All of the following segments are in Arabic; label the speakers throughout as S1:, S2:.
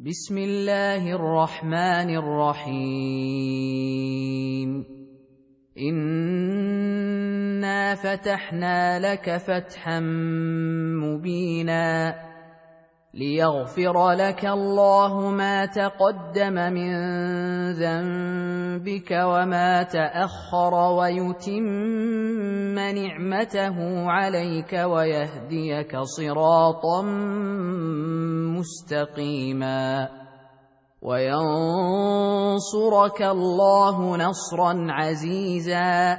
S1: بسم الله الرحمن الرحيم انا فتحنا لك فتحا مبينا ليغفر لك الله ما تقدم من ذنبك وما تاخر ويتم نعمته عليك ويهديك صراطا مستقيما وينصرك الله نصرا عزيزا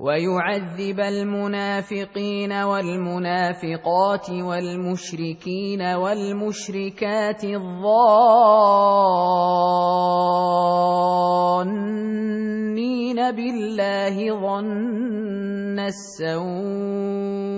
S1: ويعذب المنافقين والمنافقات والمشركين والمشركات الظانين بالله ظن السوء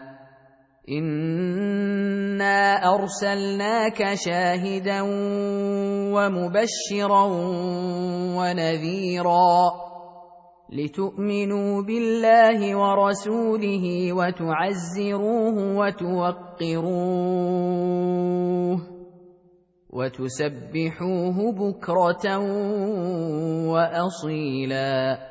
S1: انا ارسلناك شاهدا ومبشرا ونذيرا لتؤمنوا بالله ورسوله وتعزروه وتوقروه وتسبحوه بكره واصيلا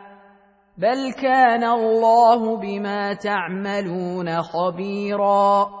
S1: بل كان الله بما تعملون خبيرا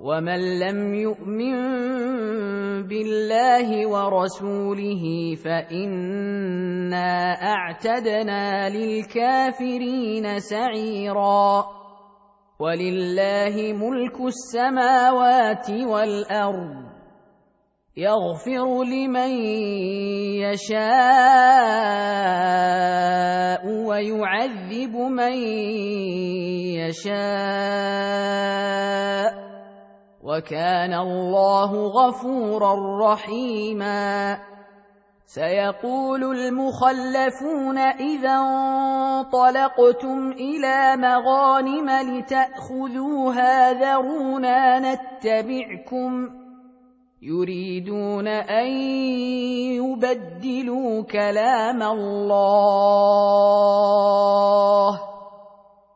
S1: ومن لم يؤمن بالله ورسوله فانا اعتدنا للكافرين سعيرا ولله ملك السماوات والارض يغفر لمن يشاء ويعذب من يشاء وكان الله غفورا رحيما سيقول المخلفون اذا انطلقتم الى مغانم لتاخذوها ذرونا نتبعكم يريدون ان يبدلوا كلام الله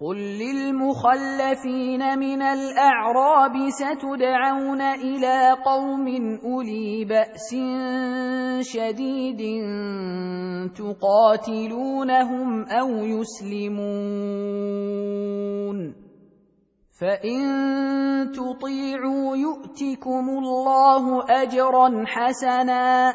S1: قل للمخلفين من الاعراب ستدعون الى قوم اولي باس شديد تقاتلونهم او يسلمون فان تطيعوا يؤتكم الله اجرا حسنا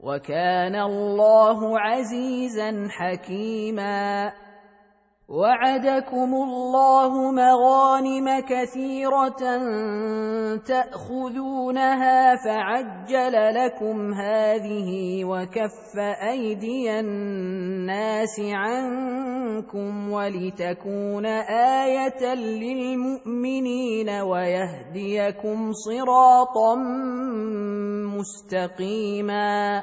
S1: وكان الله عزيزا حكيما وعدكم الله مغانم كثيره تاخذونها فعجل لكم هذه وكف ايدي الناس عنكم ولتكون ايه للمؤمنين ويهديكم صراطا مستقيما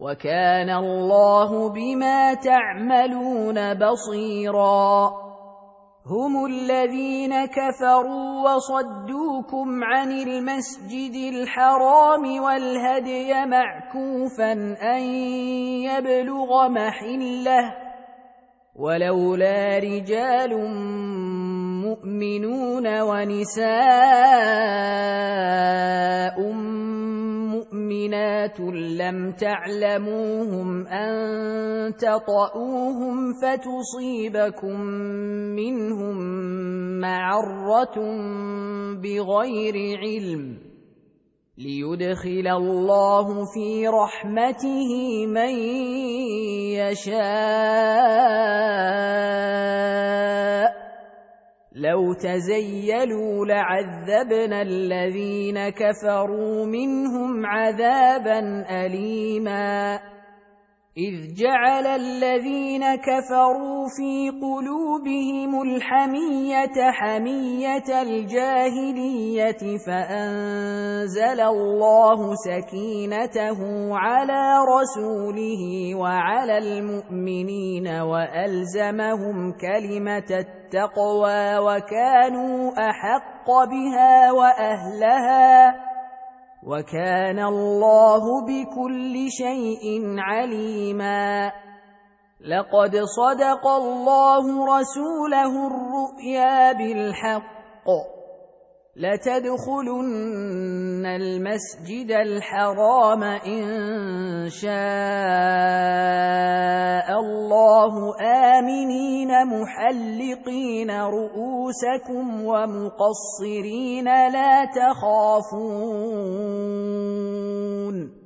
S1: وكان الله بما تعملون بصيرا هم الذين كفروا وصدوكم عن المسجد الحرام والهدي معكوفا ان يبلغ محله ولولا رجال مؤمنون ونساء مؤمنات لم تعلموهم أن تطؤوهم فتصيبكم منهم معرة بغير علم ليدخل الله في رحمته من يشاء لو تزيلوا لعذبنا الذين كفروا منهم عذابا اليما اذ جعل الذين كفروا في قلوبهم الحميه حميه الجاهليه فانزل الله سكينته على رسوله وعلى المؤمنين والزمهم كلمه التقوى وكانوا احق بها واهلها وكان الله بكل شيء عليما لقد صدق الله رسوله الرؤيا بالحق لتدخلن المسجد الحرام ان شاء الله امنين محلقين رؤوسكم ومقصرين لا تخافون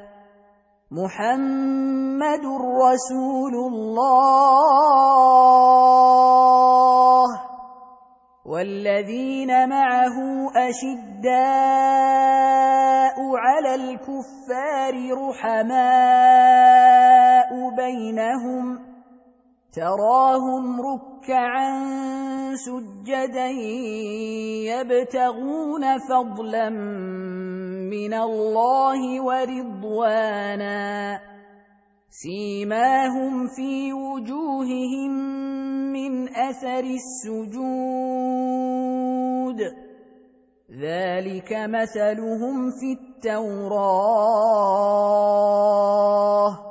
S1: محمد رسول الله والذين معه اشداء على الكفار رحماء بينهم تراهم ركعا سجدا يبتغون فضلا من الله ورضوانا سيماهم في وجوههم من اثر السجود ذلك مثلهم في التوراه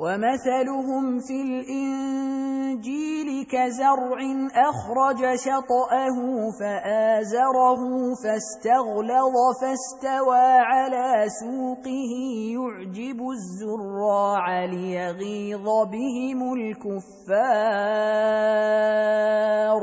S1: ومثلهم في الانجيل كزرع اخرج شطاه فازره فاستغلظ فاستوى على سوقه يعجب الزراع ليغيظ بهم الكفار